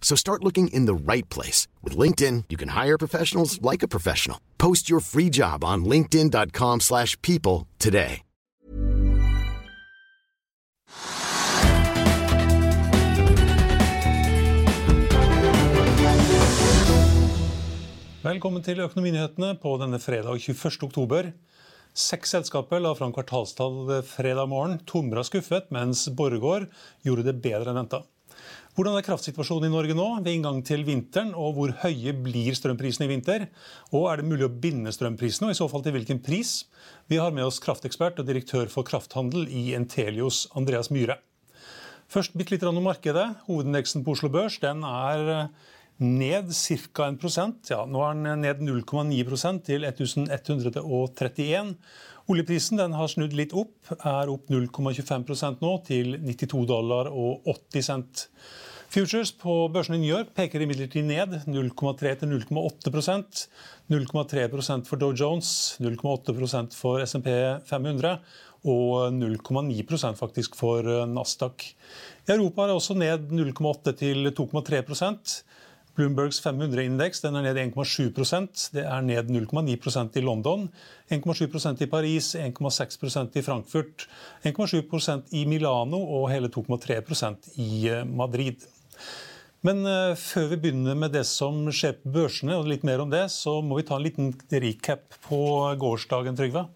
So start looking in the right place. With LinkedIn, you can hire professionals like a professional. Post your free job on linkedin.com slash people today. Velkommen til Økonominyhetene på denne fredag 21. oktober. Seks selskaper la fram kvartalstall fredag morgen. Tomra skuffet, mens Borregaard gjorde det bedre enn venta. Hvordan er kraftsituasjonen i Norge nå ved inngang til vinteren, og hvor høye blir strømprisene i vinter? Og er det mulig å binde strømprisene, og i så fall til hvilken pris? Vi har med oss kraftekspert og direktør for krafthandel i Entelios, Andreas Myhre. Først bitte litt om markedet. Hovedindeksen på Oslo Børs den er ned ca. 1% ja, Nå er den ned 0,9% til 1131. Oljeprisen den har snudd litt opp, er opp 0,25% nå til 92 dollar og 80 cent. Futures på børsen i New York peker imidlertid ned 0,3 til 0,8% 0,3% for Dow Jones, 0,8% for SMP 500 og 0,9% faktisk for Nasdaq. I Europa er det også ned 0,8 til 2,3 Bloombergs 500-indeks er ned 1,7% Det er ned 0,9% i London, 1,7% i Paris, 1,6% i Frankfurt, 1,7% i Milano og hele 2,3% i eh, Madrid. Men uh, før vi begynner med det som skjer på børsene, og litt mer om det, så må vi ta en liten recap på gårsdagen, Trygve.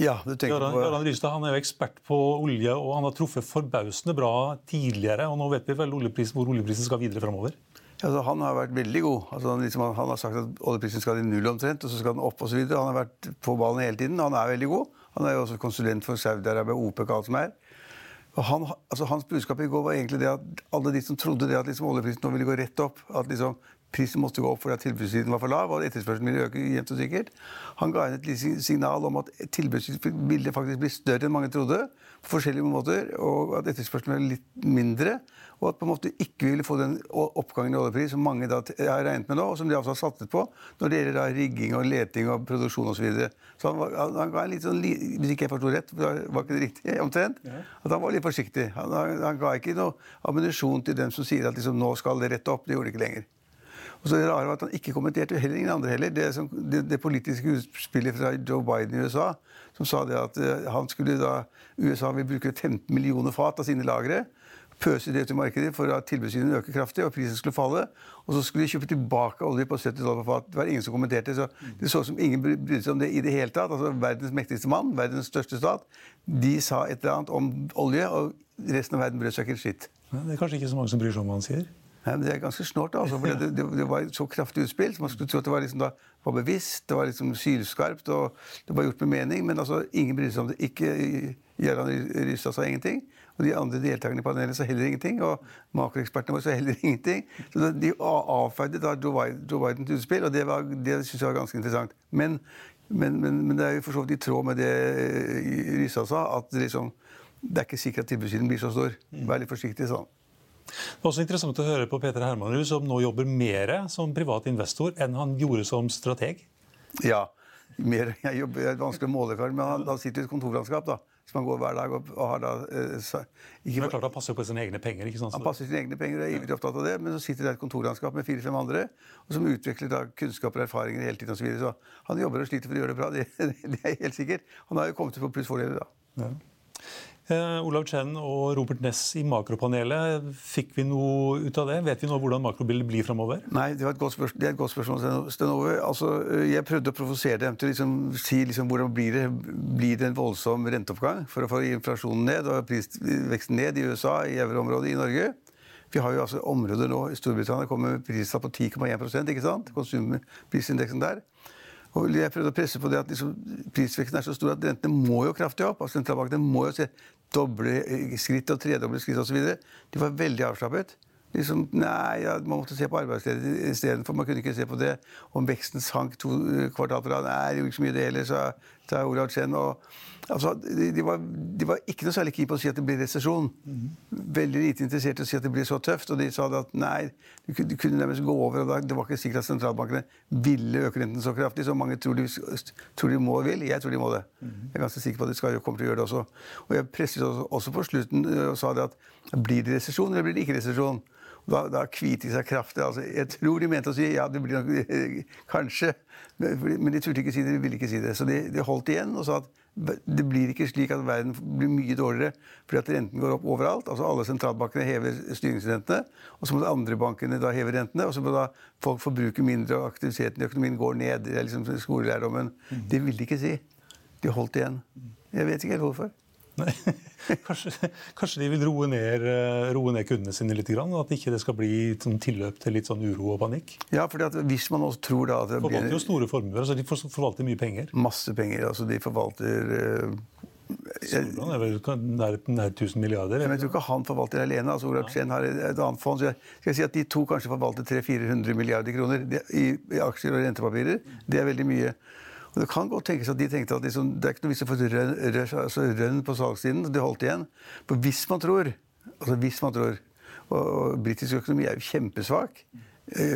Ja, du tenker på... Jarand Rystad han er jo ekspert på olje, og han har truffet forbausende bra tidligere. og Nå vet vi vel oljepris, hvor oljeprisen skal videre framover. Altså, han har vært veldig god. Altså, liksom, han har sagt at oljeprisen skal i null omtrent, og så skal den opp osv. Han har vært på ballen hele tiden. Han er veldig god. Han er jo også konsulent for Saudi-Arabia, OPEC og alt som er. Og han, altså, hans budskap i går var egentlig det at alle de som trodde det at liksom, oljeprisen nå ville gå rett opp, at liksom, prisen måtte gå opp fordi tilbudssiden var for lav og etterspørselen ville øke jevnt og sikkert. Han ga inn et signal om at tilbudssiden ville faktisk bli større enn mange trodde. på forskjellige måter, Og at etterspørselen var litt mindre og at på en måte ikke ville få den oppgangen i oljepris som mange da har regnet med nå, og som de altså har satset på når det gjelder da rigging og leting og produksjon osv. Så, videre. så han, var, han ga en litt sånn, Hvis ikke jeg forsto rett, var ikke det riktig omtrent? At han var litt forsiktig. Han, han, han ga ikke noe ammunisjon til dem som sier at liksom, nå skal det rette opp. Det gjorde det ikke lenger. Og så det rare var at Han ikke kommenterte heller ingen andre heller. Det, som, det, det politiske utspillet fra Joe Biden i USA, som sa det at uh, han skulle da, USA vil bruke 15 millioner fat av sine lagre pøse det ut i markedet for at tilbudssynet øker kraftig og prisen skulle falle. Og så skulle de kjøpe tilbake olje på 70 dollar på fat. Det var ingen som kommenterte. så Det så ut som ingen brydde seg om det i det hele tatt. Altså Verdens mektigste mann, verdens største stat, de sa et eller annet om olje, og resten av verden brød seg ikke en skitt. Det er kanskje ikke så mange som bryr seg om hva han sier? Nei, men Det er ganske snålt. Altså, for det, det, det, var så kraftig utspill. så Man skulle tro at det var, liksom da, var bevisst, det var liksom sylskarpt og det var gjort med mening. Men altså, ingen brydde seg om det. Ikke Gøran Rystad sa ingenting. Og de andre deltakerne i panelet sa heller ingenting. Og makroekspertene våre sa heller ingenting. Så de avfeide da Joe Bidens utspill, og det, var, det synes jeg var ganske interessant. Men, men, men, men, det er jo for så vidt i tråd med det eh, Rystad sa, at liksom, det er ikke sikkert at tilbudssiden blir så stor. Vær litt forsiktig sånn. Det er også interessant å høre på Peter Hermanrud, som nå jobber mer som privat investor enn han gjorde som strateg. Ja. Mer, jeg jobber, det er vanskelig å måle, men han, han sitter i et kontorlandskap. da som han går hver dag og, og har da eh, ikke, Men klart Han passer på sine egne penger? ikke sant? Han passer sine egne penger og er ivrig opptatt av det. Men så sitter det et kontorlandskap med fire-fem andre og som utvikler da kunnskap og erfaringer hele tiden. Og så, videre. så han jobber og sliter for å gjøre det bra. Det, det er helt sikkert. Han har jo kommet til å få pluss fordeler da. Ja. Eh, Olav Chen og Robert Ness i makropanelet, fikk vi noe ut av det? Vet vi nå hvordan makrobildet blir framover? Nei, det, var et godt spørsmål, det er et godt spørsmål, Stenove. Altså, jeg prøvde å provosere dem til å liksom, si liksom, hvordan blir det blir det en voldsom renteoppgang for å få inflasjonen ned og prisveksten ned i USA, i euroområdet, i Norge. Vi har jo altså områder nå i Storbritannia kommer med priser på 10,1 ikke sant? Konsumprisindeksen der. Og jeg prøvde å presse på det at liksom, prisveksten er så stor at rentene må jo kraftig opp. altså Sentralbankene må jo se doble skritt og tredoble skritt osv. De var veldig avslappet. Liksom, nei, ja, Man måtte se på arbeidsledigheten istedenfor. Man kunne ikke se på det. Om veksten sank to kvartal på rad. Nei, det gjorde ikke så mye det heller, sa, Olav Chen. Altså, de, var, de, var, ikke noe særlig keen på å si at det blir resesjon. Mm. Veldig lite interessert i å si at det blir så tøft. Og de sa at nei, du kunne nærmest gå over. og Det var ikke sikkert at sentralbankene ville øke renten så kraftig som mange tror de, tror de må og vil. Jeg tror de må det. Mm. Jeg er ganske sikker på at de skal, kommer til å gjøre det også. Og jeg presset også, også på slutten og sa det at blir det resesjon eller blir det ikke resesjon? Da, da kvite de seg kraftig. Altså, jeg tror de mente å si ja, det blir nok kanskje. Men de turte ikke si det, de ville ikke si det. Så de, de holdt igjen og sa at det blir ikke slik at verden blir mye dårligere fordi at renten går opp overalt. altså Alle sentralbankene hever styringsrentene, og så må de andre bankene da heve rentene. Og så må da folk forbruke mindre, og aktiviteten i økonomien går ned. Det er liksom skolelærdommen. Mm. Det vil de ikke si. De holdt igjen. Jeg vet ikke helt hvorfor. Nei. Kanskje, kanskje, de vil roe ned, eh, roe ned, kundene sine litt? Grann, at ikke det skal bli sånn tilløp til litt sånn uro og panikk? Ja, fordi at hvis man også tror da at det forvalter jo store formuer. altså De forvalter mye penger? Masse penger. altså De forvalter uh... Solan er vel nær, nær 1000 milliarder? Men jeg tror ikke han forvalter alene. altså Olav Chen har et annet fond. så jeg skal si at De to kanskje forvalter 300-400 milliarder kroner i, i aksjer og rentepapirer. Det er veldig mye. Det kan godt tenkes at de tenkte at liksom, det er ikke noe vits i å få rønn, altså rønn på salgssiden. De holdt igjen. For hvis man tror altså hvis man tror, og, og Britisk økonomi er jo kjempesvak.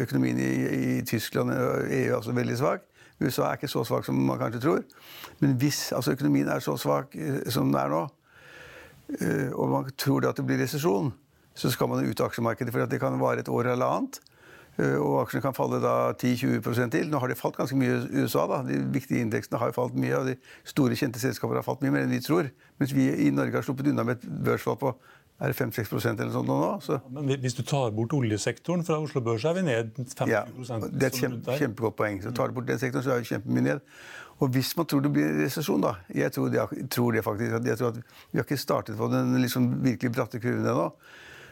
Økonomien i, i Tyskland og EU er også veldig svak. USA er ikke så svak som man kanskje tror. Men hvis altså økonomien er så svak eh, som den er nå, eh, og man tror at det blir resesjon, så skal man ut av aksjemarkedet. For det kan vare et år eller annet. Eh, og aksjene kan falle da 10-20% til. Nå har de falt ganske mye i USA. da. De viktige indeksene har falt mye, og de store, kjente selskaper har falt mye mer enn vi tror. Mens vi i Norge har sluppet unna med et børsfall på er det 5-6% eller sånt nå? Så. Men hvis du tar bort oljesektoren fra Oslo Børs, er vi ned 50 ja, Det er et kjempe, kjempegodt poeng. Så tar du bort den sektoren, så er vi kjempemye ned. Og hvis man tror det blir resesjon, da Jeg tror det, tror det faktisk. Jeg tror at Vi har ikke startet på den liksom virkelig bratte kurven ennå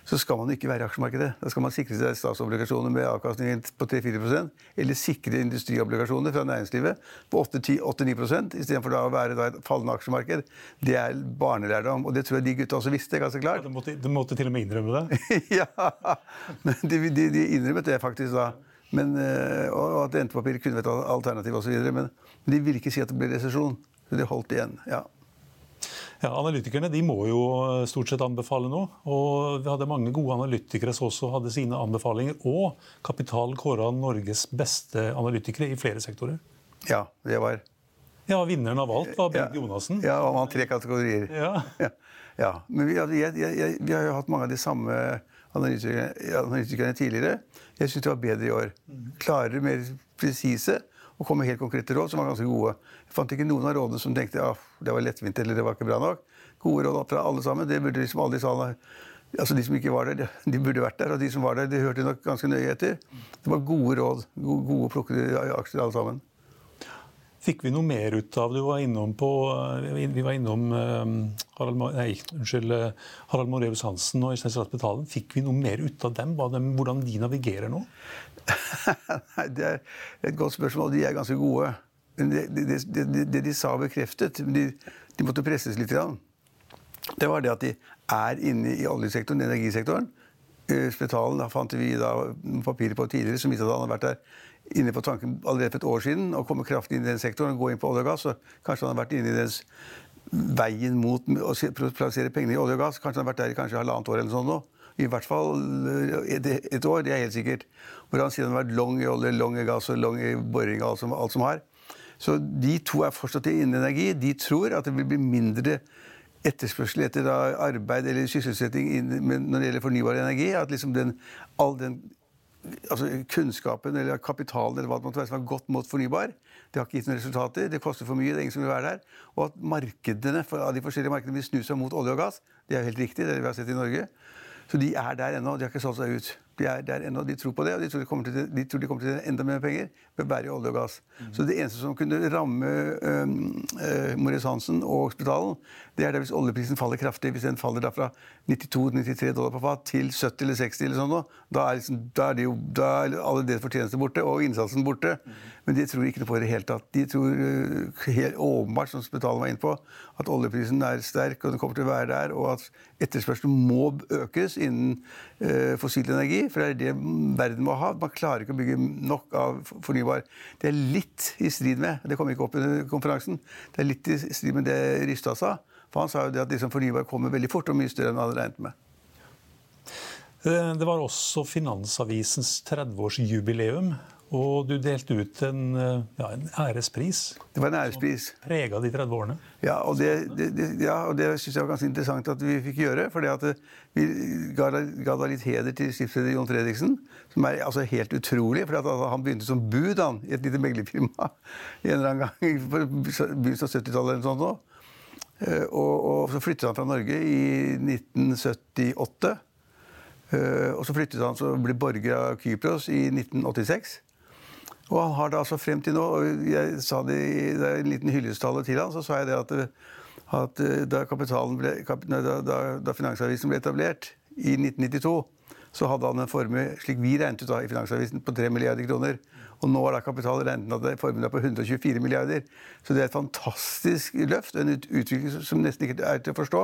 så skal man ikke være i aksjemarkedet. Da skal man sikre seg statsobligasjoner med avkastning på 3-4% eller sikre industriobligasjoner fra næringslivet på 8-9 istedenfor å være da et fallende aksjemarked. Det er barnelærdom, og det tror jeg de gutta også visste. ganske klart. Ja, de, måtte, de måtte til og med innrømme det? ja, men de, de, de, innrømmet det faktisk da. Men, eh, og at rentepapir kunne vært alternativ osv. Men de ville ikke si at det ble resesjon. Så de holdt igjen. ja. Ja, Analytikerne de må jo stort sett anbefale noe. og Vi hadde mange gode analytikere som også hadde sine anbefalinger. Og Kapital kåra Norges beste analytikere i flere sektorer. Ja, det var Ja, Vinneren av alt var Bengt ja, Jonassen. Ja, han vant tre kategorier. Ja. ja. ja. Men vi, jeg, jeg, jeg, vi, har jo hatt mange av de samme analytikerne, analytikerne tidligere. Jeg syns de var bedre i år. Klarere, mer presise og kom med helt konkrete råd som var ganske gode. Jeg fant ikke noen av rådene som tenkte at det var lettvint eller det var ikke bra nok. Gode råd fra alle sammen. Det burde liksom alle de Altså De som ikke var der, de burde vært der. Og de som var der, de hørte nok ganske nøye etter. Det var gode råd. Gode, gode plukkede aksjer alle sammen. Fikk vi noe mer ut av? Vi var innom, på, vi var innom uh, Harald, nei, unnskyld, uh, Harald Moreus Hansen og Øystein Betalen. Fikk vi noe mer ut av dem? Hvordan de navigerer nå? Nei, Det er et godt spørsmål. De er ganske gode. Det, det, det, det de sa, bekreftet de, de, måtte presses litt. Grann. Det var det at de er inne i oljesektoren, energisektoren. Eh, Spetalen da fant vi da papirer på tidligere som viste at han hadde vært der inne på tanken allerede for et år siden og komme kraftig inn i den sektoren og gå inn på olje og gass. og Kanskje han har vært inne i dens veien mot å plassere pengene i olje og gass. Kanskje han har vært der i kanskje halvannet år eller sånt nå. I hvert fall eh, et, år, det er helt sikkert. Hvor han siden har vært long i olje, long i gass og long i boring og alt som, alt som har. Så de to er fortsatt innen energi. De tror at det vil bli mindre etterspørsel etter arbeid eller sysselsetting når det gjelder fornybar energi. At liksom den, all den altså kunnskapen eller kapitalen eller hva det måtte være som har gått mot fornybar. Det har ikke gitt noen resultater. Det koster for mye. det er ingen som vil være der. Og at markedene av de forskjellige markedene vil snu seg mot olje og gass. Det er helt riktig. det er det vi har sett i Norge. Så de er der ennå. De har ikke solgt seg ut. De er der ennå, de tror på det, og de tror de kommer til, de tror de kommer til enda mer penger ved å bære olje og gass. Mm. Så det eneste som kunne ramme øh, øh, Moritz Hansen og hospitalen, det er det hvis oljeprisen faller kraftig. Hvis den faller fra 92-93 dollar på fat til 70 eller 60 eller sånn, da er, liksom, da er, jo, da er alle deres fortjenester borte og innsatsen borte. Mm. Men de tror ikke noe på det i det hele tatt. De tror øh, helt åpenbart, som hospitalet var inne på, at oljeprisen er sterk og den kommer til å være der, og at etterspørselen må økes innen øh, fossil energi for det er det verden må ha. Man klarer ikke å bygge nok av fornybar. Det er litt i strid med det kom ikke opp under konferansen, det er litt i strid med det Rystad sa. For han sa jo det at liksom fornybar kommer veldig fort og mye større enn han hadde regnet med. Eh, det var også Finansavisens 30-årsjubileum. Og du delte ut en, eh, ja, en, ærespris. Det var en ærespris. Som prega de 30 årene. Ja, og det, det, det, ja, det syns jeg var ganske interessant at vi fikk gjøre. For eh, vi ga, ga, da litt heder til skipsleder Jon Fredriksen, som er altså helt utrolig. For altså, han begynte som bud han, i et lite meglerfirma en eller annen gang på begynnelsen av 70-tallet. eller noe sånt. Eh, og, og, så flyttet han fra Norge i 1978. Og så flyttet han så ble borger av Kypros i 1986. Og han har det altså frem til nå og jeg sa det i en liten hyllestale til han, så sa jeg det at, at da, ble, da, da, da, Finansavisen ble etablert i 1992, så hadde han en formue, slik vi regnet ut da, i Finansavisen, på 3 milliarder kroner. Og nå er da kapital regnet at formuen er på 124 milliarder. Så det er et fantastisk løft, en utvikling som nesten ikke er til å forstå.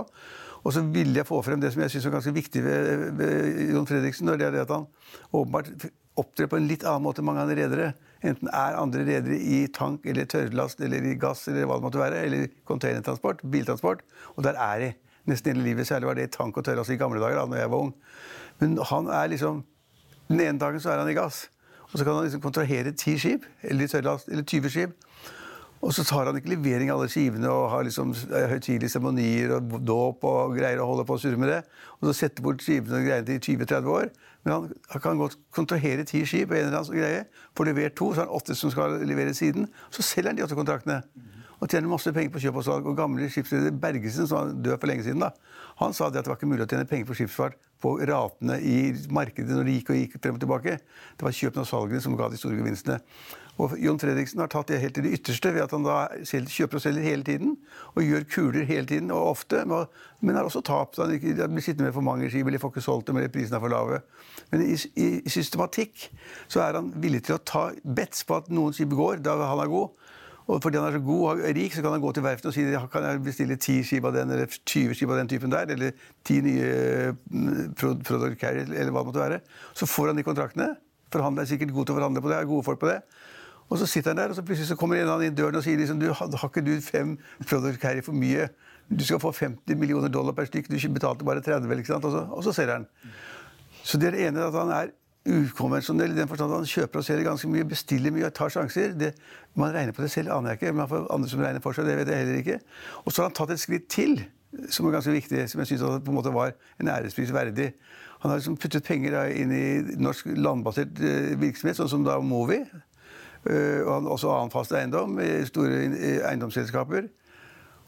Og så ville jeg få frem det som jeg syns er ganske viktig ved, ved Jon Fredriksen. og det er det at han åpenbart opptrer på en litt annen måte enn mange andre redere. Enten er andre redere i tank eller tørrlast eller i gass eller hva det måtte være, eller containertransport, biltransport. Og der er de nesten hele livet. Særlig var det i tank og tørrlast i gamle dager da når jeg var ung. Men han er liksom Den ene dagen så er han i gass. Og så kan han liksom kontrahere ti skip, eller tørrlast, eller 20 skip. Og så tar han ikke levering av alle skivene og har liksom eh, høytidelige seremonier og dåp og greier å holde på og surre med det. Og så setter bort skivene og greiene til 20-30 år. Men han, kan godt kontrahere ti skip og en eller annen greie. Får levert to, så har han åtte som skal levere siden. Så selger han de åtte kontraktene. Og tjener masse penger på kjøp og salg. Og gamle skipsleder Bergesen, som var død for lenge siden, da, han sa det at det var ikke mulig å tjene penger på skipsfart på ratene i markedet når de gikk og gikk frem og tilbake. Det var kjøpene og salgene som ga de store gevinstene. Og Jon Fredriksen har tatt det helt til det ytterste ved at han da kjøper og selger hele tiden. Og gjør kuler hele tiden og ofte, men har også tapt. Han blir sittende med for mange skip eller får ikke solgt dem eller prisene er for lave. Men i, i, systematikk så er han villig til å ta bets på at noen skip går da han er god. Og fordi han er så god og rik, så kan han gå til verftet og si kan jeg bestille ti skip av den, eller 20 skip av den typen der, eller ti nye mm, product carrier, eller hva det måtte være. Så får han de kontraktene. For han er sikkert god til å forhandle på det, er gode folk på det. Og så sitter han der, og så plutselig så kommer en annen inn døren og sier liksom, du, har ikke du fem product carrier for mye? Du skal få 50 millioner dollar per stykk, du betalte bare 30, ikke sant? Og så, selger han. Så det er det ene at han er ukonvensjonell i den forstand at han kjøper og selger ganske mye, bestiller mye og tar sjanser. Det, man regner på det selv, aner jeg ikke. Men for andre som regner for seg, det vet jeg heller ikke. Og så har han tatt et skritt til, som er ganske viktig, som jeg syns var en ærespris verdig. Han har liksom puttet penger inn i norsk landbasert eh, virksomhet, sånn som da Movi. Eh, og også annen fast eiendom, store eiendomsselskaper.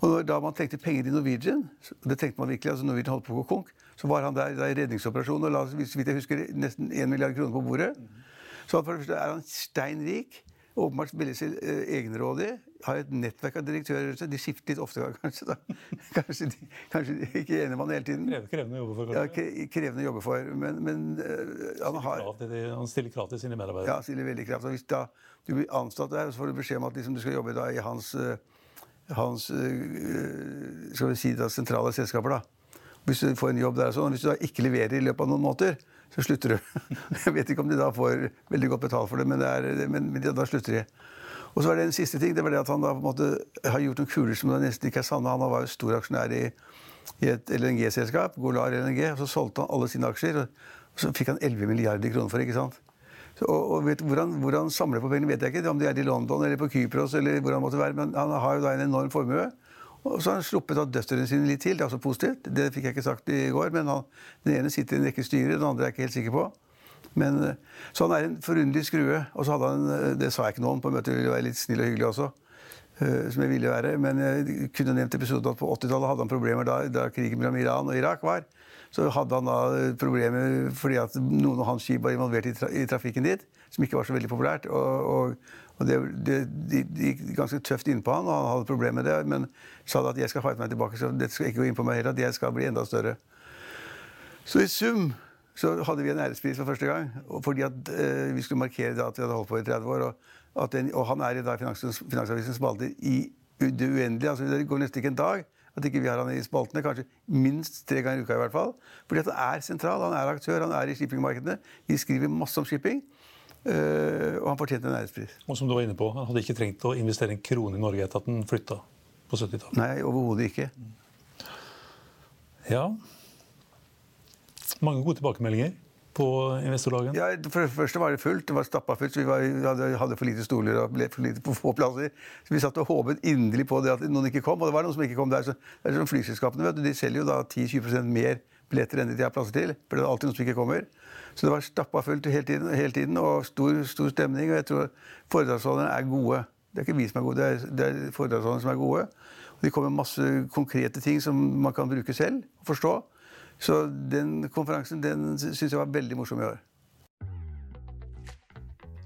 Og da man trengte penger i Norwegian, det tenkte man virkelig, altså Norwegian holdt på å gå konk, så var han der, der i redningsoperasjonen og la hvis jeg husker, nesten 1 milliard kroner på bordet. Så for det første er han stein rik. Åpenbart veldig eh, egenrådig. Har et nettverk av direktører. De skifter litt ofte, kanskje. da. Kanskje, de, kanskje de ikke enige med han hele tiden. Krevende å jobbe for, kanskje? Ja, krevende å jobbe for. Men, men uh, han har Han stiller krav til sine medarbeidere? Ja, han stiller veldig krav. Og hvis da du blir ansatt der, så får du beskjed om at liksom, du skal jobbe da, i hans uh, hans uh, skal vi si da, sentrale selskaper. da. Hvis du får en jobb der, og sånn, hvis du da ikke leverer i løpet av noen måneder, så slutter du. Jeg vet ikke om de da får veldig godt betalt for det, men, det er, men, men da slutter de. Og så var det en siste ting. det var det at Han da på en måte har gjort noen kuler som nesten ikke er sanne. Han var jo stor aksjonær i, i et LNG-selskap, Golar LNG. og Så solgte han alle sine aksjer, og så fikk han 11 milliarder kroner for det. ikke sant? Og, og vet, hvor, han, hvor han samler på pengene, vet jeg ikke. Om de er i London eller på Kypros, eller hvor han måtte være, men han har jo da en enorm formue. Og så har han sluppet av døtrene sine litt til. Det er også positivt. Det fikk jeg ikke sagt i går, men han, den ene sitter i en rekke styrer, den andre er jeg ikke helt sikker på. Men, eh, så han er en forunderlig skrue. Og så hadde han, eh, det sa jeg ikke noe om på møtet, ville være litt snill og hyggelig også. eh, Som jeg ville være. Men jeg kunne nevnt episoden at på 80-tallet hadde han problemer da, da krigen mellom Iran og Irak var. Så hadde han da problemer fordi at noen av hans skip var involvert i, tra i trafikken dit, som ikke var så veldig populært. Og, og, og det, det, de, gikk ganske tøft innpå han, og han hadde problemer med det. Men sa at jeg skal fighte meg tilbake, så dette skal ikke gå inn på meg heller, at jeg skal bli enda større. Så i sum så hadde vi en ærespris for første gang. Fordi at eh, vi skulle markere at vi hadde holdt på i 30 år. Og, den, og han er i dag Finansavisen Finansavisens spalter i det uendelige. altså Det går nesten ikke en dag at ikke vi har han i spaltene. Kanskje minst tre ganger i uka i hvert fall. Fordi at han er sentral, han er aktør, han er i shippingmarkedene. Vi skriver masse om shipping. Eh, og han fortjente en ærespris. Og som du var inne på, Han hadde ikke trengt å investere en krone i Norge etter at han flytta på 70-tallet. Nei, overhodet ikke. Ja. Mange gode tilbakemeldinger på investordagen. Ja, for det første var det fullt. Det var stappa fullt. så Vi, var, vi hadde, hadde for lite stoler og ble for lite på få plasser. Så vi satt og håpet inderlig på det at noen ikke kom. Og det var noen som ikke kom der. Så det er som flyselskapene, vet du. De selger jo da 10-20% mer billetter enn de har plasser til. For det er alltid noen som ikke kommer. Så det var stappa fullt hele tiden, hele tiden og stor, stor stemning. Og jeg tror foredragsholderne er gode. Det er ikke vi som er gode, det er, det er foredragsholderne som er gode. Og de kommer med masse konkrete ting som man kan bruke selv og forstå. Så den konferansen den syns jeg var veldig morsom i år.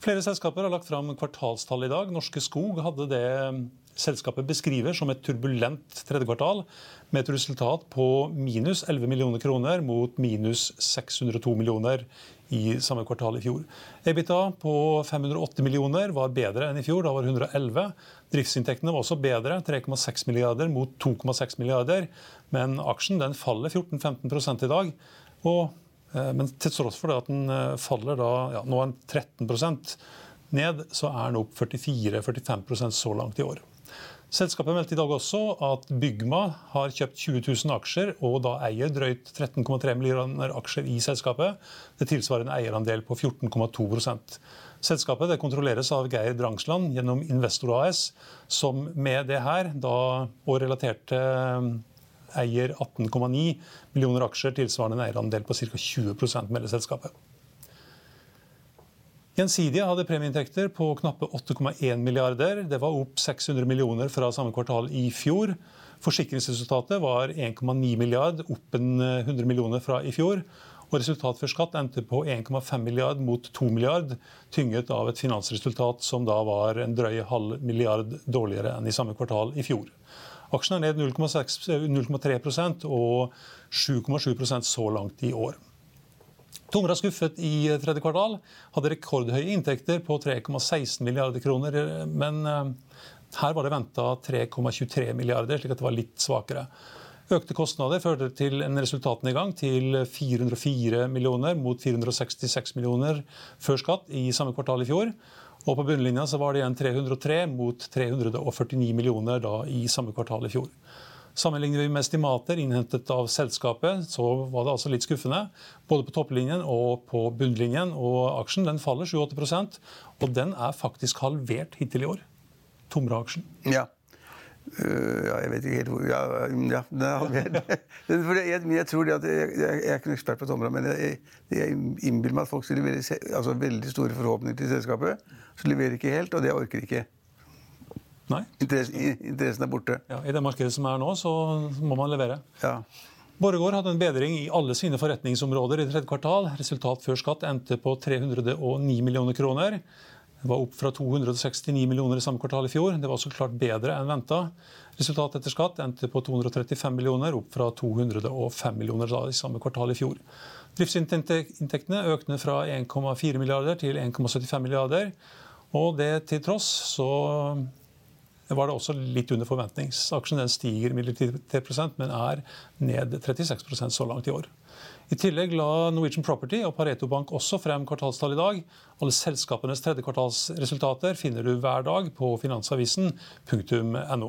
Flere selskaper har lagt fram kvartalstall i dag. Norske Skog hadde det selskapet beskriver som et turbulent tredje kvartal, med et resultat på minus 11 millioner kroner mot minus 602 millioner i samme kvartal i fjor. Ebita på 508 millioner var bedre enn i fjor, da var det 111. Driftsinntektene var også bedre, 3,6 milliarder mot 2,6 milliarder. Men aksjen den faller 14-15 i dag. og men til tross for det at den faller da, ja, nå er den 13% ned, så er den opp 44-45% så langt i år. Selskapet meldte i dag også at Bygma har kjøpt 20 000 aksjer og da eier drøyt 13,3 millioner aksjer i selskapet. Det tilsvarer en eierandel på 14,2% Selskapet kontrolleres av Geir Drangsland gjennom Investor AS, som med det her da, og relaterte eier 18,9 millioner aksjer, tilsvarende en eierandel på ca. 20% melder selskapet. Gjensidige hadde premieinntekter på knappe 8,1 milliarder. Det var opp 600 millioner fra samme kvartal i fjor. Forsikringsresultatet var 1,9 milliard, opp en 100 millioner fra i fjor. Og resultat før skatt endte på 1,5 milliard mot 2 milliard, tynget av et finansresultat som da var en drøy halv milliard dårligere enn i samme kvartal i fjor. Aksjen er ned 0,3% og 7,7% så langt i år. Tomra skuffet i tredje kvartal. Hadde rekordhøye inntekter på 3,16 milliarder kroner. Men her var det venta 3,23 milliarder, slik at det var litt svakere. Økte kostnader førte til en resultatnedgang til 404 millioner mot 466 millioner før skatt i samme kvartal i fjor. Og på bunnlinja så var det igjen 303 mot 349 millioner da i samme kvartal i fjor. Sammenligner vi med estimater innhentet av selskapet, så var det altså litt skuffende. Både på topplinjen og på bunnlinjen. Og aksjen den faller 7-8 og den er faktisk halvert hittil i år. Tomra-aksjen. Ja. Uh, ja, jeg vet ikke helt hvor Ja, ja jeg, jeg, tror det at jeg, jeg, er ikke noen ekspert på Tomra, men jeg, jeg innbiller meg at folk skal levere altså, veldig store forhåpninger til selskapet. Så leverer ikke helt, og det orker ikke. Nei. Interessen, interessen er borte. Ja, I det markedet som er nå, så må man levere. Ja. Borregaard hadde en bedring i alle sine forretningsområder i tredje kvartal. Resultat før skatt endte på 309 millioner kroner. Det var opp fra 269 millioner i samme kvartal i fjor. Det var så klart bedre enn venta. Resultatet etter skatt endte på 235 millioner, opp fra 205 millioner i samme kvartal i fjor. Driftsinntektene økte fra 1,4 milliarder til 1,75 milliarder. Og det til tross så var det også litt under forventningsaksjen. Den stiger imidlertid 3% men er ned 36% så langt i år. I tillegg la Norwegian Property og Pareto Bank også frem kvartalstall i dag. Alle selskapenes tredjekvartalsresultater finner du hver dag på finansavisen.no.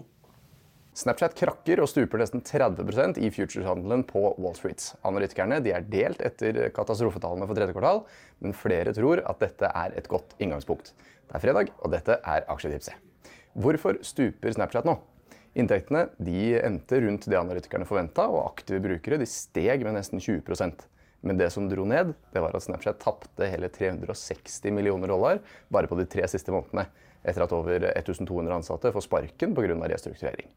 Snapchat krakker og stuper nesten 30% i futureshandelen på Wall Street. Analytikerne er delt etter katastrofetallene for tredje kvartal, men flere tror at dette er et godt inngangspunkt. Det er fredag, og dette er Aksjetipset. Hvorfor stuper Snapchat nå? Inntektene de endte rundt det analytikerne forventa, og aktive brukere de steg med nesten 20% Men det som dro ned, det var at Snapchat tapte hele 360 millioner dollar bare på de tre siste månedene etter at over 1200 ansatte får sparken pga. restrukturering.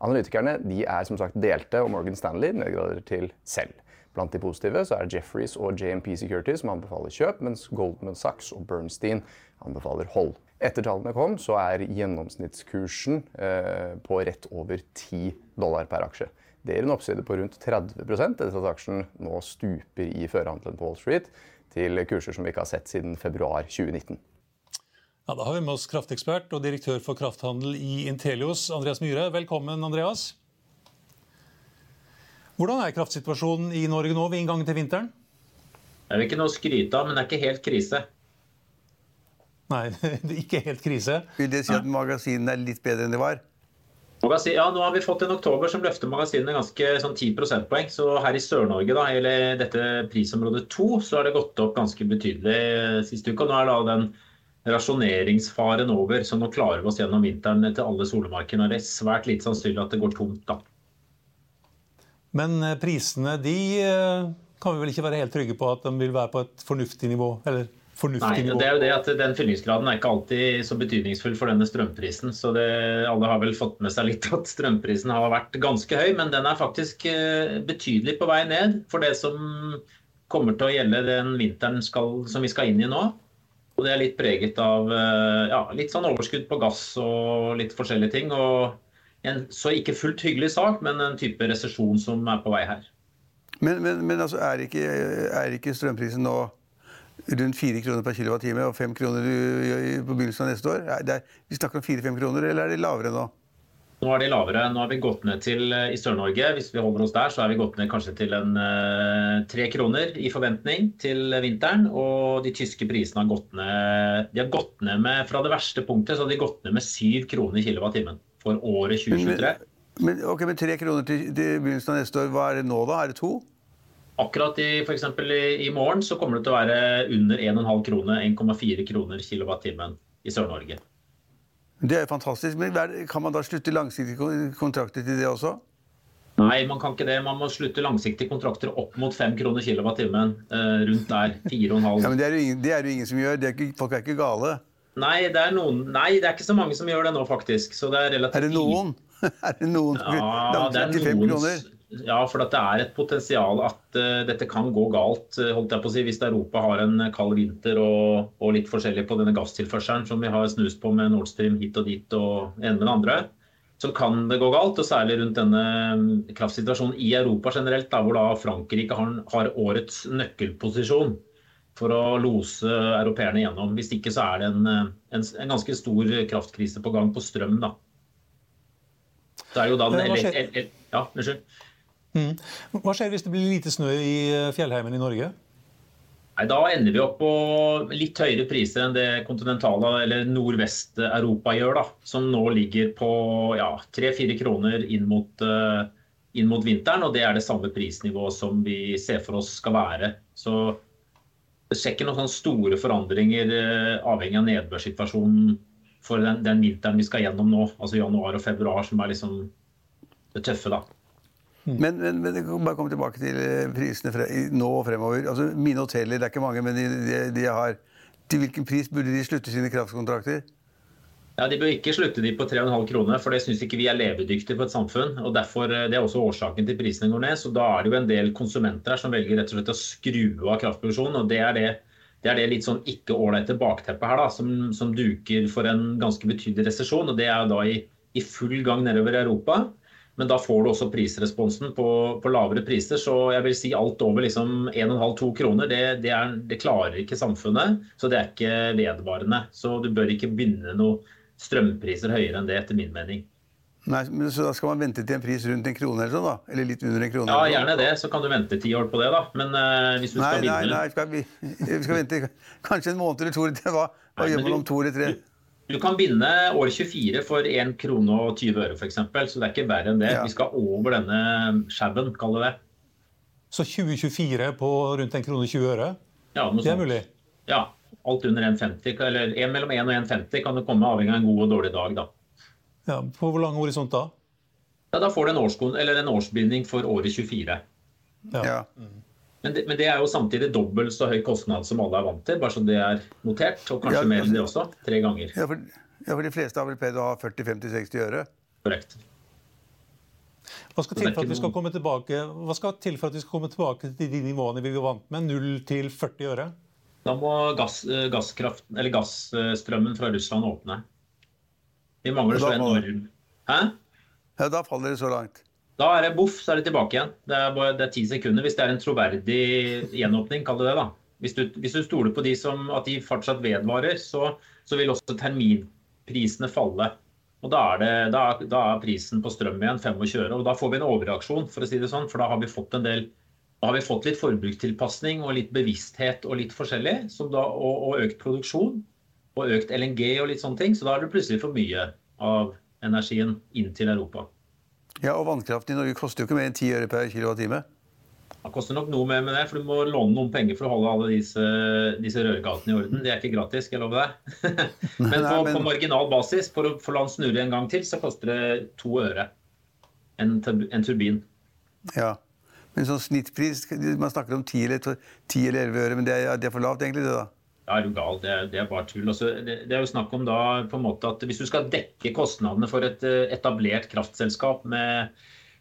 Analytikerne de er som sagt delte, og Morgan Stanley nedgrader til selv. Blant de positive så er Jefferies og JMP Security som anbefaler kjøp, mens Goldman Sachs og Bernstein anbefaler hold. Etter tallene kom, så er gjennomsnittskursen eh, på rett over 10 dollar per aksje. Det gir en oppside på rundt 30 etter at aksjen nå stuper i førhandelen på Wall Street til kurser som vi ikke har sett siden februar 2019. Ja, Da har vi med oss kraftekspert og direktør for krafthandel i Intelios, Andreas Myhre. Velkommen, Andreas. Hvordan er kraftsituasjonen i Norge nå ved inngangen til vinteren? Det er ikke noe å skryte av, men det er ikke helt krise. Nei, det er ikke helt krise. Vil det si at magasinene er litt bedre enn de var? Ja, Nå har vi fått en oktober som løfter magasinene ganske sånn 10 prosentpoeng. Så her i Sør-Norge, da, eller dette prisområdet 2, så har det gått opp ganske betydelig siste uke. Og nå er da den rasjoneringsfaren over. Så nå klarer vi oss gjennom vinteren til alle solemarkene. Det er svært lite sannsynlig at det går tomt da. Men eh, prisene de eh, kan vi vel ikke være helt trygge på at de vil være på et fornuftig nivå? eller fornuftig Nei, det er jo det at Den fyllingsgraden er ikke alltid så betydningsfull for denne strømprisen. så det, Alle har vel fått med seg litt at strømprisen har vært ganske høy, men den er faktisk eh, betydelig på vei ned for det som kommer til å gjelde den vinteren skal, som vi skal inn i nå. Og det er litt preget av eh, ja, litt sånn overskudd på gass og litt forskjellige ting. Og en så ikke fullt hyggelig sak, men en type resesjon som er på vei her. Men, men, men altså, er, ikke, er ikke strømprisen nå rundt 4 kroner per kilowattime og 5 kroner på begynnelsen av neste år? Er, vi snakker om 4-5 kroner, eller er det lavere nå? Nå er de lavere. Nå har vi gått ned til eh, i Sør-Norge, hvis vi holder oss der, så er vi gått ned kanskje til en eh, tre kroner i forventning til vinteren. Og de tyske prisene har gått ned De har gått ned med fra det verste punktet, så har de gått ned med 7 kroner kilowattimen for året 2023. Men, men, okay, men tre kroner til, til begynnelsen av neste år, hva er det nå da? Er det to? Akkurat i, for eksempel, i, i morgen så kommer det til å være under 1,5 kroner, 1,4 kroner kilowattimen i Sør-Norge. Det er fantastisk. Men kan man da slutte langsiktige kontrakter til det også? Nei, man kan ikke det. Man må slutte langsiktige kontrakter opp mot 5 kroner kilowattimen. Eh, rundt der. 4,5. Ja, men det er, ingen, det er jo ingen, som gjør. Er ikke, folk er ikke gale. Nei det, er noen, nei, det er ikke så mange som gjør det nå, faktisk. Så det er relativt Er det noen? er det noen som ja, det er noen, kroner? Ja, for det er et potensial at uh, dette kan gå galt uh, holdt jeg på å si, hvis Europa har en kald vinter og, og, litt forskjellig på denne gasstilførselen som vi har snust på med Nord Stream hit og dit og en med det andre. Så kan det gå galt, og særlig rundt denne mm, kraftsituasjonen i Europa generelt, da, hvor da Frankrike har, har årets nøkkelposisjon for å lose europeerne gjennom. Hvis ikke så er det en, eh, en, en ganske stor kraftkrise på gang på strøm. da. Det er jo da den, ja, unnskyld. Mm. Hva skjer hvis det blir lite snø i eh, fjellheimen i Norge? Nei, Da ender vi opp på litt høyere priser enn det kontinentale eller Nordvest-Europa gjør. da, Som nå ligger på ja, 3-4 kroner inn mot, uh, inn mot, vinteren. Og det er det samme prisnivået som vi ser for oss skal være. Så det skjer ikke noen store forandringer uh, avhengig av nedbørssituasjonen for den, den, vinteren vi skal gjennom nå. Altså januar og februar, som er liksom det tøffe, da. Mm. Men, men, men bare komme tilbake til eh, prisene fre, nå og fremover. Altså, mine hoteller, det er ikke mange, men de, de, de har Til hvilken pris burde de slutte sine kraftkontrakter? Ja, De bør ikke slutte de på 3,5 kroner, for det syns ikke vi er levedyktige på et samfunn. og derfor, eh, Det er også årsaken til prisene går ned. så Da er det jo en del konsumenter her som velger rett og slett å skru av kraftproduksjonen. og Det er det, det, er det litt sånn ikke ålreite bakteppet her da, som, som, duker for en ganske betydelig resesjon. og Det er da i, i full gang nedover i Europa. Men da får du også prisresponsen på, på lavere priser. Så jeg vil si alt over liksom 1,5-2 kroner, det, det, er, det, klarer ikke samfunnet. Så det er ikke vedvarende. Så du bør ikke begynne noe strømpriser høyere enn det, etter min mening. Nei, men Så da skal man vente til en pris rundt en krone eller sånn, da? Eller litt under en krone? Ja, gjerne det. Så kan du vente ti år på det, da. Men uh, hvis du Nei, skal nei, vinne nei, skal vi, vi skal vente kanskje en måned eller to. eller tre. Hva, hva Nei, gjør man om to eller tre? Du kan binde år 24 for 1 krone og 20 øre, f.eks. Så det er ikke verre enn det. Ja. Vi skal over denne sjauen, kall det det. Så 2024 på rundt 1 krone og 20 øre? Ja, noe Det er sånt. mulig. Ja. Alt under 1,50, eller en mellom 1 og 1,50 kan det komme, avhengig av en god og dårlig dag, da. Ja, på hvor lang horisont da? Ja, da får du en, eller en årsbinding for året 24. Ja. Men det, men det er jo samtidig dobbelt så høy kostnad som alle er vant til, bare så det er notert. Og kanskje Ja, mer enn det også. Tre ganger. Ja, for, ja, for de fleste har vel pleid å ha 40-50-60 øre. Korrekt. Hva skal til for at vi skal komme tilbake, hva skal til for at vi skal komme tilbake til de nivåene vi var vant med? 0 til 40 øre? Da må gass, eh, eller gassstrømmen fra Russland åpne. Vi mangler så enormt Hæ? Ja, da faller det så langt. Da er det boff, så er det tilbake igjen. Det er bare ti sekunder. Hvis det er en troverdig gjenåpning, kall det det. da. Hvis du, hvis du stoler på de som, at de fortsatt vedvarer, så, så vil også terminprisene falle. Og da er, det, da, da er prisen på strøm igjen 25 øre. Og da får vi en overreaksjon, for å si det sånn. For da har vi fått en del da har vi fått litt forbrukstilpasning og litt bevissthet og litt forskjellig. Da, og, og økt produksjon og økt LNG og litt sånne ting. Så da er det plutselig for mye av energien inn til Europa. Ja, Og vannkraften i Norge koster jo ikke mer enn 10 øre per kilowattime. Det koster nok noe mer med det, for du må låne noen penger for å holde alle disse, disse rørgatene i orden. Det er ikke gratis, skal jeg love deg. men, på, på marginal basis, for å få la den snurre en gang til, så koster det to øre en, en turbin. Ja. Men sånn snittpris Man snakker om ti eller, 10 eller 11 øre, men det er, det er for lavt, egentlig, det, da. Ja, er du gal. Det, er- det er bare tull. Altså, det, det er jo snakk om da på en måte at hvis du skal dekke kostnadene for et eh, etablert kraftselskap med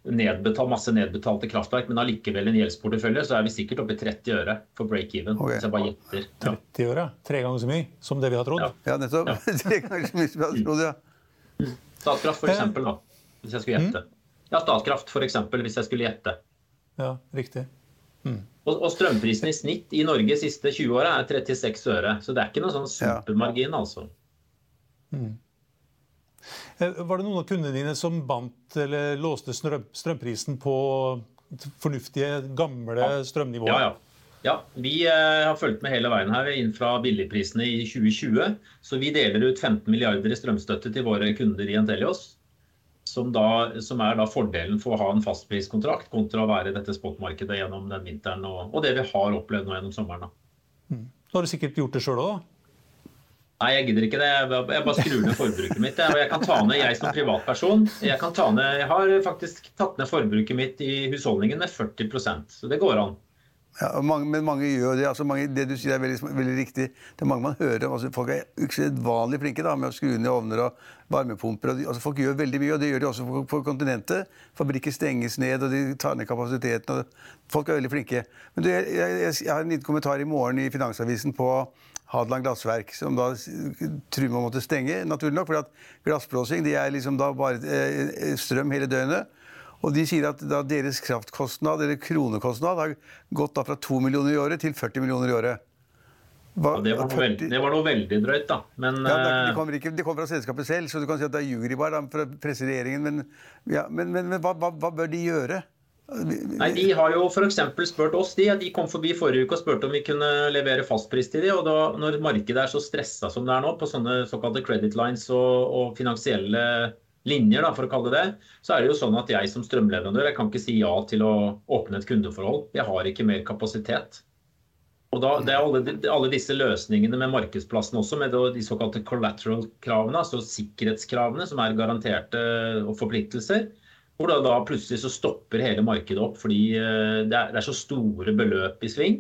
nedbetalt, masse nedbetalte kraftverk, men allikevel en gjeldsportefølje, så er vi sikkert oppe i 30 øre for break-even. Okay. Hvis jeg bare gjetter. Ja. 30 øre? Tre ganger så mye som det vi har trodd? Ja. Ja, nettopp. Tre ganger så mye som vi har trodd, ja. Statkraft, for eksempel, da. Hvis jeg skulle gjette. Ja, Statkraft, for eksempel, hvis jeg skulle gjette. Ja, riktig. Og, og strømprisen i snitt i Norge de siste 20 åra er 36 øre. Så det er ikke noe sånn supermargin, altså. Mm. Var det noen av kundene dine som bandt eller låste strøm, strømprisen på fornuftige, gamle strømnivåer? Ja, ja. ja vi eh, har fulgt med hele veien her inn fra billigprisene i 2020. Så vi deler ut 15 milliarder i strømstøtte til våre kunder i Entelios. Som, da, som er da fordelen for å ha en fastpriskontrakt kontra å være i dette spotmarkedet gjennom den vinteren og, og det vi har opplevd nå gjennom sommeren. da. Da har du sikkert gjort det sjøl òg. Nei, jeg gidder ikke det. Jeg bare- skrur ned forbruket mitt. jeg. Og jeg kan ta ned, jeg som privatperson, jeg, kan ta ned, jeg har faktisk tatt ned forbruket mitt i husholdningen med 40% Så det går an. Ja, mange, men mange gjør det. altså mange, Det du sier er veldig, veldig riktig. Det er mange man hører om. altså Folk er usedvanlig flinke da, med å skru ned ovner og varmepumper. Og de, altså Folk gjør veldig mye, og det gjør de også på, på kontinentet. Fabrikker stenges ned, og de tar ned kapasiteten. Folk er veldig flinke. Men du, jeg, jeg, jeg, har en liten kommentar i morgen i Finansavisen på Hadeland Glassverk, som da truer med å måtte stenge, naturlig nok. For glassblåsing det er liksom da bare eh, strøm hele døgnet. Og de sier at deres kraftkostnad, eller kronekostnad, har gått fra 2 millioner i året til 40 millioner i året. Hva- ja, det var noe, veld, 40 det var noe veldig drøyt, da. Men ja, det, eh, det, kommer ikke, det kommer fra selskapet selv, så du kan si at det er da, for å presse regjeringen. Men, ja, men, men, men hva, hva, hva bør de gjøre? Nei, De har jo f.eks. spurt oss. De, de kom forbi forrige uke og spurte om vi kunne levere fastpris til de, og da, Når markedet er så stressa som det er nå, på sånne såkalte credit lines og, og finansielle linjer, da, for å kalle det det, så er det jo sånn at jeg som strømleverandør jeg kan ikke si ja til å åpne et kundeforhold. Jeg har ikke mer kapasitet. Og da, det er alle, alle disse løsningene med markedsplassen også, med de såkalte collateral-kravene, altså sikkerhetskravene, som er garanterte og forpliktelser. Hvor da, da plutselig så stopper hele markedet opp fordi eh, det er, det er så store beløp i sving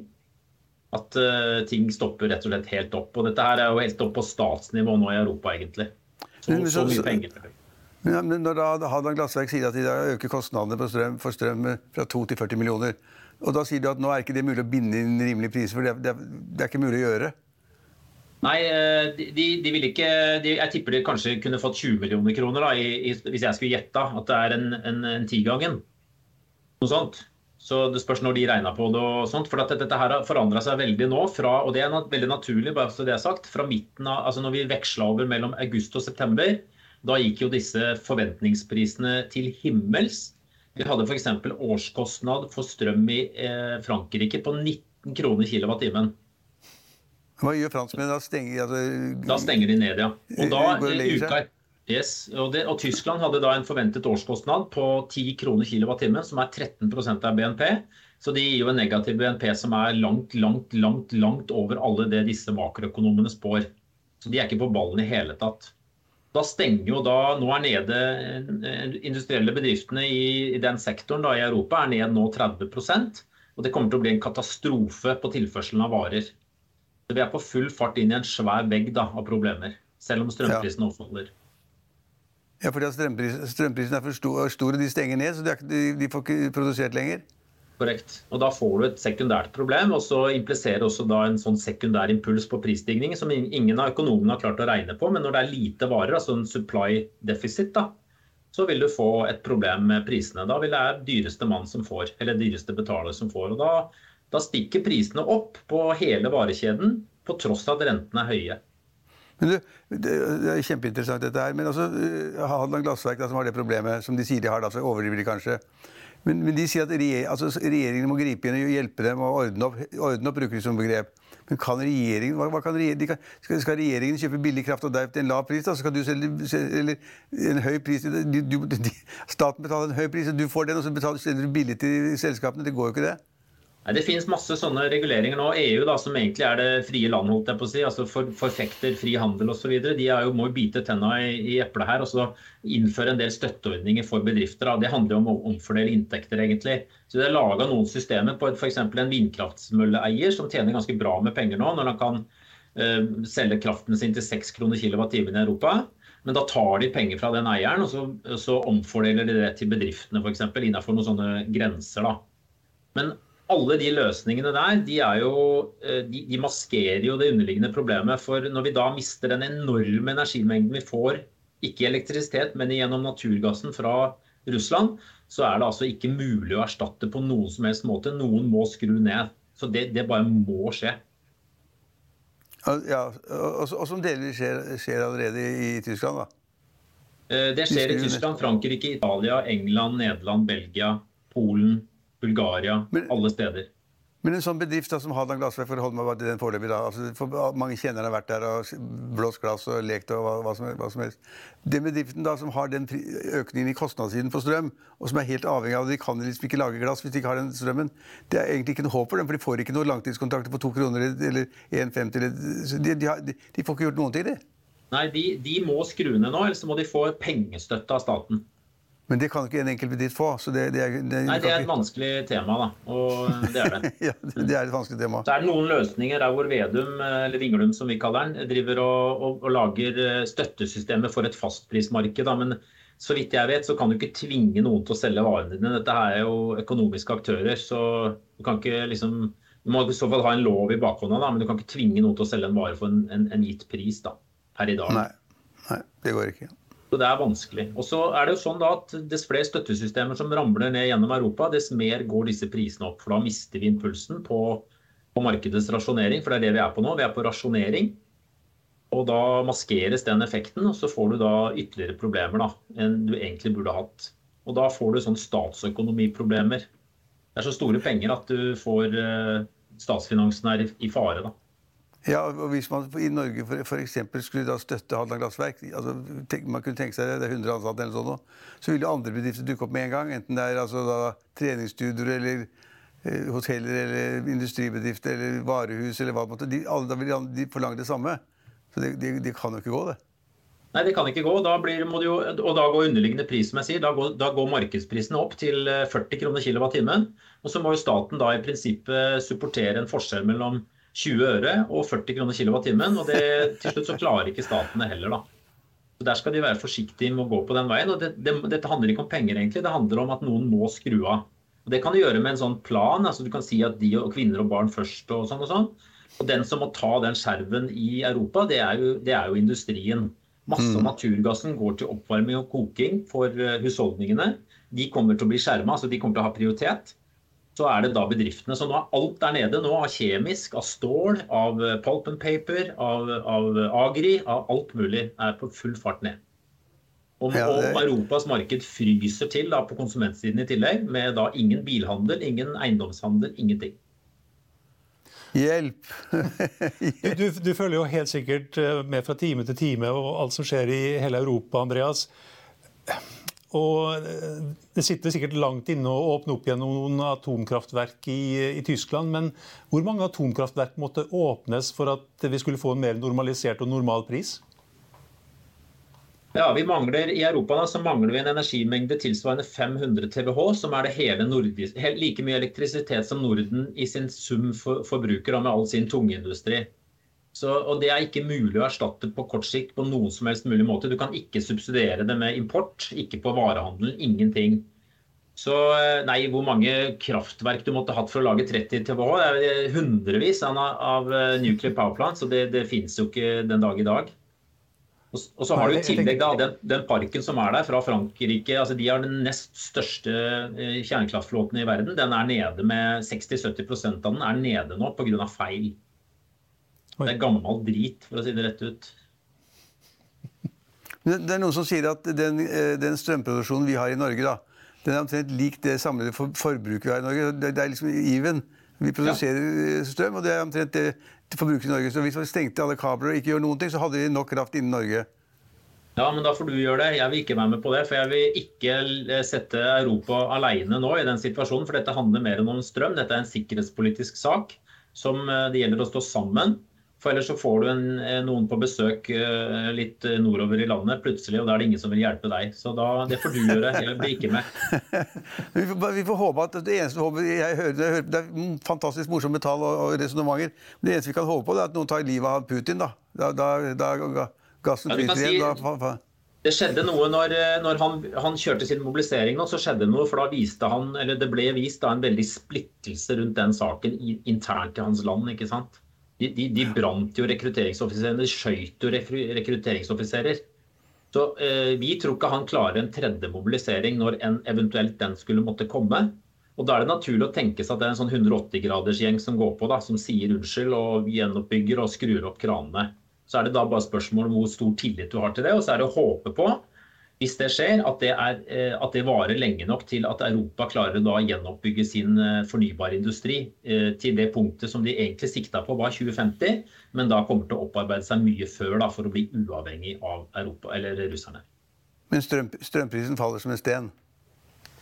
at uh, ting stopper rett og slett helt opp. Og dette her er jo helt opp på statsnivå nå i Europa, egentlig. Så så- mye penger. Men, når da Hadeland Glassverk sier at de øker kostnadene strøm, for strøm fra 2 til 40 millioner, og da sier du at nå er ikke det mulig å binde inn rimelige priser, for det, er- det, er- det er ikke mulig å gjøre. Nei, eh, de, de- vil ikke de, Jeg tipper de kanskje kunne fått 20 millioner kroner, da, i, i, hvis jeg skulle gjette. At det er en, en, en tigangen. Noe sånt. Så det spørs når de regna på det. og sånt, For at dette her har forandra seg veldig nå, fra, og det er veldig naturlig, bare så det er sagt, fra midten av, altså når vi veksla over mellom august og september, da gikk jo disse forventningsprisene til himmels. Vi hadde f.eks. årskostnad for strøm i eh, Frankrike på 19 kroner kilowattimen. Hva gjør franskmennene? Da stenger, altså, da stenger de ned, ja. Og da uka, Yes, og, det, og, Tyskland hadde da en forventet årskostnad på 10 kroner kilowattimen, som er 13% av BNP. Så de gir jo en negativ BNP som er langt, langt, langt, langt over alle det disse makroøkonomene spår. Så de er ikke på ballen i hele tatt. Da stenger jo da Nå er nede eh, industrielle bedriftene i, i den sektoren da, i Europa er ned nå 30% og det kommer til å bli en katastrofe på tilførselen av varer. Så vi er på full fart inn i en svær vegg da, av problemer, selv om strømprisen ja. overfaller. Ja, fordi strømprisen, strømprisen er for stor, og de stenger ned, så de, de, får ikke produsert lenger? Korrekt. Og Da får du et sekundært problem, og så impliserer også da en sånn sekundær impuls på prisstigning som ingen av økonomene har klart å regne på. Men når det er lite varer, altså en supply deficit, da, så vil du få et problem med prisene. Da vil det være dyreste mann som får, eller dyreste betaler som får. og Da, da stikker prisene opp på hele varekjeden, på tross av at rentene er høye. Men du, Det er kjempeinteressant dette her. Men altså, eh, Hadeland Glassverk, da, som har det problemet, som de sier de har, da, så overdriver de kanskje. Men, men, de sier at regjer, altså, regjeringen må gripe inn og hjelpe dem og ordne opp, ordne opp bruker de som begrep. Men kan regjeringen, hva, hva kan regjeringen kan, skal, skal, regjeringen kjøpe billig kraft og deg til en lav pris? da, så kan du selge, eller en høy pris, du, du, Staten betaler en høy pris, og du får den, og så betaler, du billig til selskapene. Det går jo ikke det. Det finnes masse sånne reguleringer nå. EU, da, som egentlig er det frie land, holdt jeg på å si, altså for, forfekter fri handel osv., de jo, må jo bite tenna i, i eplet her og så innføre en del støtteordninger for bedrifter. Da. Det handler jo om å omfordele inntekter, egentlig. Så Det er laga noen systemer på f.eks. en vindkraftsmølleeier som tjener ganske bra med penger nå, når han kan uh, selge kraften sin til 6 kroner kilowattimen i Europa. Men da tar de penger fra den eieren, og så, så omfordeler de det til bedriftene f.eks. innenfor noen sånne grenser. da. Men alle de løsningene der, de, jo, eh, de, de, maskerer jo det underliggende problemet. For når vi da mister den enorme energimengden vi får, ikke elektrisitet, men gjennom naturgassen fra Russland, så er det altså ikke mulig å erstatte på noen som helst måte. Noen må skru ned. Så det, det bare må skje. Ja, og, og som delvis skjer, skjer, allerede i, i Tyskland, da? Eh, det skjer i Tyskland, Frankrike, Italia, England, Nederland, Belgia, Polen. Bulgaria, men, alle steder. Men en sånn bedrift da, som Hadan Glassverk, for å holde meg bare til den foreløpig da, altså, for Mange kjenner har vært der og blåst glass og lekt og hva, hva, som, hva, som, helst. Den bedriften da, som har den økningen i kostnadssiden på strøm, og som er helt avhengig av at de kan liksom ikke lage glass hvis de ikke har den strømmen, det er egentlig ikke noe håp for dem, for de får ikke noen langtidskontrakter på to kroner eller 1,50. De, de, de, de får ikke gjort noen ting, de. Nei, de, de må skru ned nå, ellers må de få pengestøtte av staten. Men det kan ikke en enkelt bedrift få. Det, det er, det, Nei, det er et vanskelig tema, da. Og det er det. ja, det er et vanskelig tema. Så er det noen løsninger der hvor Vedum, eller Vinglum som vi kaller den, driver og, og, og lager støttesystemet støttesystemer for et fastprismarked. Da. Men så vidt jeg vet, så kan du ikke tvinge noen til å selge varene dine. Dette er jo økonomiske aktører, så du kan ikke liksom Du må i så fall ha en lov i bakhånda, da, men du kan ikke tvinge noen til å selge en vare for en, en, en gitt pris da, per i dag. Nei. Nei, det går ikke. Så det er vanskelig. Og så er det jo sånn da at Dess flere støttesystemer som ramler ned gjennom Europa, dess mer går disse prisene opp. For da mister vi impulsen på, på markedets rasjonering. For det er det vi er på nå. Vi er på rasjonering. Og da maskeres den effekten, og så får du da ytterligere problemer da, enn du egentlig burde hatt. Og da får du sånn statsøkonomiproblemer. Det er så store penger at du får eh, statsfinansene er i fare. da. Ja, og Hvis man i Norge f.eks. skulle da støtte Hadeland Glassverk altså, tenk, Man kunne tenke seg det, det er 100 ansatte eller sånn, så ville andre bedrifter dukke opp med en gang. Enten det er altså, da, treningsstudier eller eh, hoteller eller industribedrifter eller varehus eller hva det måtte de, Da vil de forlange det samme. Så det, det, det, kan jo ikke gå, det. Nei, det kan ikke gå. Da blir, jo, og da går underliggende pris, som jeg sier, da går, da går markedsprisene opp til 40 eh, kroner kilowattimen. Og så må jo staten da i prinsippet supportere en forskjell mellom 20 øre og 40 kroner kilowattimen. Og det, til slutt så klarer ikke staten det heller, da. Så Der skal de være forsiktige med å gå på den veien. og det, det, Dette handler ikke om penger, egentlig. Det handler om at noen må skru av. Og Det kan du gjøre med en sånn plan. altså Du kan si at de og kvinner og barn først og sånn og sånn. Og den som må ta den skjerven i Europa, det er jo, det er jo industrien. Masse av mm. naturgassen går til oppvarming og koking for eh, husholdningene. De kommer til å bli skjerma, så de kommer til å ha prioritet. Så er det da bedriftene. Så nå er alt der nede nå av kjemisk, av stål, av pulp and paper, av, av agri, av alt mulig, er på full fart ned. Og, ja, det... om Europas marked fryser til da, på konsumentsiden i tillegg, med da ingen bilhandel, ingen eiendomshandel, ingenting. Hjelp! du, du, følger jo helt sikkert eh, med fra time til time og alt som skjer i hele Europa, Andreas. Og eh, Det sitter sikkert langt inne å åpne opp igjen noen atomkraftverk i, i, Tyskland. Men hvor mange atomkraftverk måtte åpnes for at vi skulle få en mer normalisert og normal pris? Ja, vi mangler, I Europa da, så mangler vi en energimengde tilsvarende 500 TWh, som er det hele nordisk, like mye elektrisitet som Norden i sin sum for, forbruker med all sin tungindustri. Så, og Det er ikke mulig å erstatte på kort sikt på noen som helst mulig måte. Du kan ikke subsidiere det med import, ikke på varehandelen, ingenting. Så eh, nei, hvor mange kraftverk du måtte hatt for å lage 30 TWh? Det er hundrevis av, av eh, nuclear power plants, og det, det finnes jo ikke den dag i dag. Og så har du i tillegg da, den, den, parken som er der fra Frankrike. altså De har den nest største eh, kjernekraftflåten i verden. Den er nede med 60-70 av den er nede nå pga. feil. Det er gammel drit, for å si det rett ut. Det er noen som sier at den, eh, den strømproduksjonen vi har i Norge, da, den er omtrent lik det samlede forbruket vi har i Norge. Det, er liksom even. Vi produserer ja. strøm, og det er omtrent det forbruket i Norge. Så hvis vi stengte alle kabler og ikke gjør noen ting, så hadde vi nok kraft innen Norge. Ja, men da får du gjøre det. Jeg vil ikke være med på det. For jeg vil ikke eh, sette Europa alene nå i den situasjonen. For dette handler mer enn om strøm. Dette er en sikkerhetspolitisk sak som eh, det gjelder å stå sammen. For ellers så får du en, eh, noen på besøk eh, litt nordover i landet plutselig, og da er det ingen som vil hjelpe deg. Så da, det får du gjøre. Jeg blir ikke med. vi, får, vi, får, håpe at det eneste håpet jeg hører, jeg hører, Det er fantastisk morsomme tall og, og resonnementer. Men det eneste vi kan håpe på, er at noen tar livet av Putin. Da, da, da, da gassen flyter si, igjen. Da, det skjedde noe når, når han, han, kjørte sin mobilisering nå, så skjedde noe, for da viste han, eller det ble vist da, en veldig splittelse rundt den saken internt i hans land. ikke sant? De, de, de brant jo rekrutteringsoffiserene, de skøyt jo rekrutteringsoffiserer. Så eh, Vi tror ikke han klarer en tredje mobilisering når en eventuelt den skulle måtte komme. Og Da er det naturlig å tenke seg at det er en sånn 180-gradersgjeng som går på, da, som sier unnskyld og gjenoppbygger og skrur opp kranene. Så er det da bare spørsmål om hvor stor tillit du har til det. Og så er det å håpe på hvis det skjer, at det, er, eh, at det, varer lenge nok til at Europa klarer da å gjenoppbygge sin fornybare fornybarindustri eh, til det punktet som de egentlig sikta på var 2050, men da kommer til å opparbeide seg mye før da, for å bli uavhengig av Europa, eller russerne. Men strøm, strømprisen faller som en sten?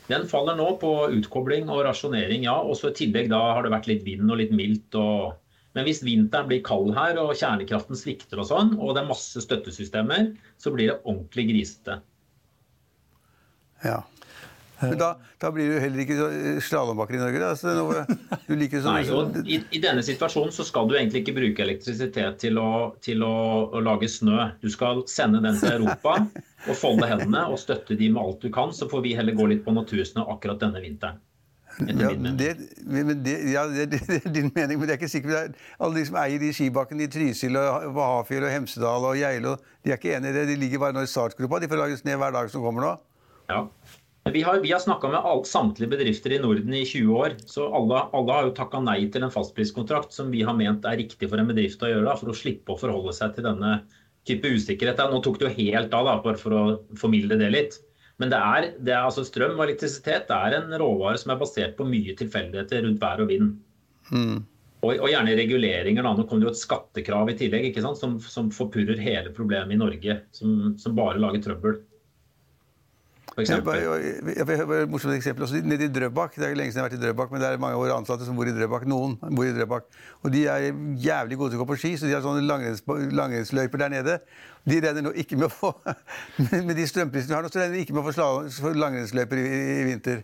Den faller nå på utkobling og rasjonering, ja. Og så i tillegg da har det vært litt vind og litt mildt. og men hvis vinteren blir kald her og kjernekraften svikter og sånn, og det er masse støttesystemer, så blir det ordentlig grisete. Ja. Men da, da, blir du heller ikke slalåmbakker i Norge. Da. Så noe, du liker sånn, Nei, og i, i, denne situasjonen så skal du egentlig ikke bruke elektrisitet til, å, til å, å, lage snø. Du skal sende den til Europa og folde hendene og støtte de med alt du kan. Så får vi heller gå litt på natursnø akkurat denne vinteren. Ja, det, men det, ja, det, det, er din mening, men det er ikke sikkert alle de som eier de skibakkene i Trysil og Hafjell og Hemsedal og Geilo, de er ikke enig i det. De ligger bare nå i startgropa. De får lages ned hver dag som kommer nå. Ja. Vi har, vi har snakka med alt, samtlige bedrifter i Norden i 20 år. så Alle, alle har jo takka nei til en fastpriskontrakt som vi har ment er riktig for en bedrift å gjøre. Da, for å slippe å forholde seg til denne type usikkerhet. Nå tok det jo helt av, da, bare for å formilde det litt. Men det er, det er altså strøm og elektrisitet det er en råvare som er basert på mye tilfeldigheter rundt vær og vind. Mm. Og, og, gjerne reguleringer. Da. Nå kommer det jo et skattekrav i tillegg? Som, som forpurrer hele problemet i Norge. Som, som bare lager trøbbel. Jeg har et morsomt eksempel også nede i Drøbak. Det er lenge siden jeg har vært i Drøbak, men det er mange av våre ansatte som bor i Drøbak. Noen bor i Drøbak. Og de er jævlig gode til å gå på ski, så de har sånne langrennsløyper der nede. De regner nå ikke med å få Med de strømprisene vi har nå, så regner de ikke med å få langrennsløyper i, i vinter.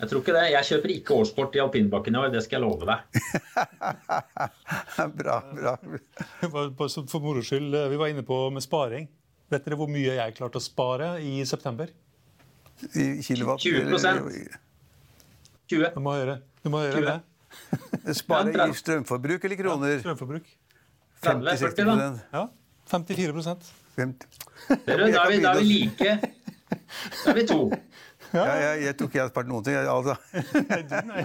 Jeg tror ikke det. Jeg kjøper ikke årsport i alpinbakken i år, det skal jeg love deg. bra, bra. For moro skyld, vi var inne på med sparing. Vet dere hvor mye jeg klarte å spare i september? I kilowatt? 20% 20 Du må høre, du må høre det. Spare i strømforbruk eller kroner? Ja, strømforbruk. 50-60 Ja. 54% 50. Dere, da, er vi, da er vi like. Da er vi to. Ja, jeg, jeg, tror ikke jeg har spart noen ting. Altså. nei, du, nei.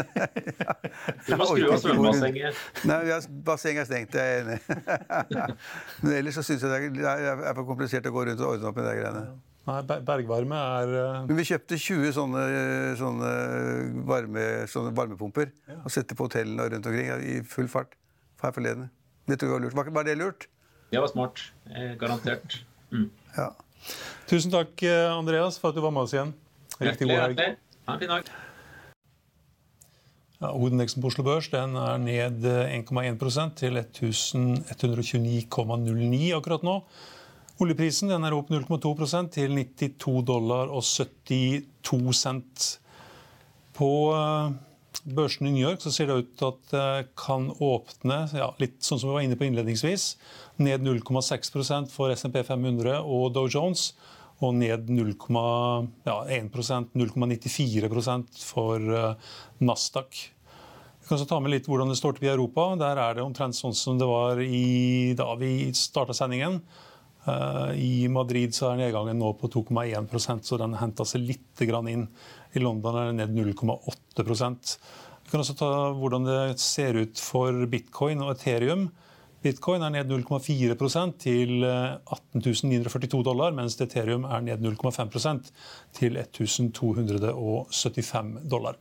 du må skru av svømmebassenget. Nei, ja, bassenget er stengt. Jeg er enig. Men ellers så syns jeg det er, er for komplisert å gå rundt og ordne opp i de greiene. Nei, bergvarme er uh... Men Vi kjøpte 20 sånne, sånne, varme, sånne varmepumper ja. og sette på hotellene rundt omkring i full fart her forleden. Det tror jeg var lurt. Var, var det lurt? Det var smart. Eh, garantert. Mm. Ja. Tusen takk, eh, Andreas, for at du var med oss igjen. Riktig god helg. Ha en fin dag. Ja, Hovedindeksen på Oslo Børs den er ned 1,1% til 1129,09 akkurat nå. Oljeprisen er opp 0,2 til 92 dollar og 72 cent. På eh, børsen i New York ser det ut til at det kan åpne ja, litt sånn som vi var inne på innledningsvis. Ned 0,6% for SMP 500 og Dow Jones. Og ned 0,1 ja, 0,94 for uh, Nasdaq. Vi kan så ta med litt hvordan det står til i Europa. Der er det omtrent sånn som det var i, da vi starta sendingen. Eh, I Madrid så er nedgangen nå på 2,1% så den henta seg litt inn. I London er det ned 0,8% Vi kan også ta hvordan det ser ut for bitcoin og Ethereum. Bitcoin er ned 0,4% til 18.942 dollar, mens Ethereum er ned 0,5% til 1275 dollar.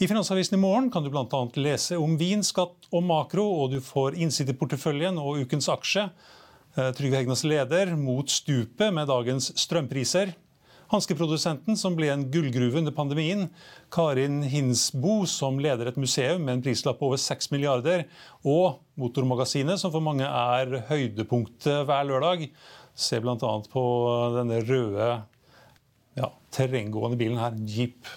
I Finansavisen i morgen kan du bl.a. lese om vin, skatt og makro, og du får innsikt i porteføljen og ukens aksje. Eh, Trygve Hegnas leder mot stupet med dagens strømpriser. Hanskeprodusenten som ble en gullgruve under pandemien. Karin Hinsbo som leder et museum med en prislapp på over 6 milliarder. Og Motormagasinet, som for mange er høydepunktet hver lørdag. Se bl.a. på denne røde ja, terrenggående bilen her, Jeep.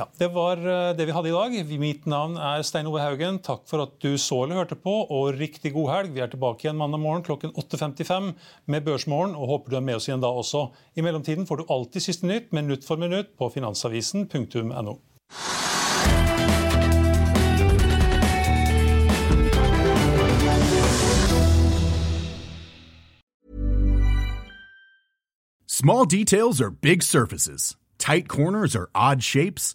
Ja, Det var eh, det vi hadde i dag. Mitt navn er Stein Ove Haugen. Takk for at du så eller hørte på, og riktig god helg. Vi er tilbake igjen mandag morgen klokken 8.55 med Børsmorgen, og håper du er med oss igjen da også. I mellomtiden får du alltid siste nytt minutt for minutt på finansavisen.no. Small details are big surfaces. Tight corners are odd shapes.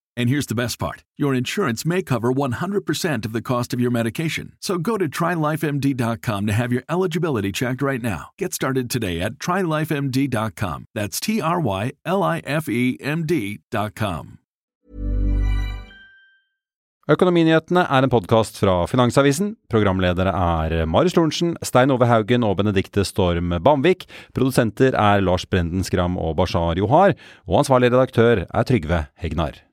And here's the best part your insurance may cover 100% of the cost of your medication. So go to trylifemd.com to have your eligibility checked right now. Get started today at trylifemd.com. That's T R Y L I F E M D.com. Økonominyhetene er en podkast fra Finansavisen. Programledere er Marius Lorentzen, Stein Ove Haugen og Benedikte Storm Bamvik. Produsenter er Lars Brenden Skram og Bashar Johar. Og ansvarlig redaktør er Trygve Hegnar.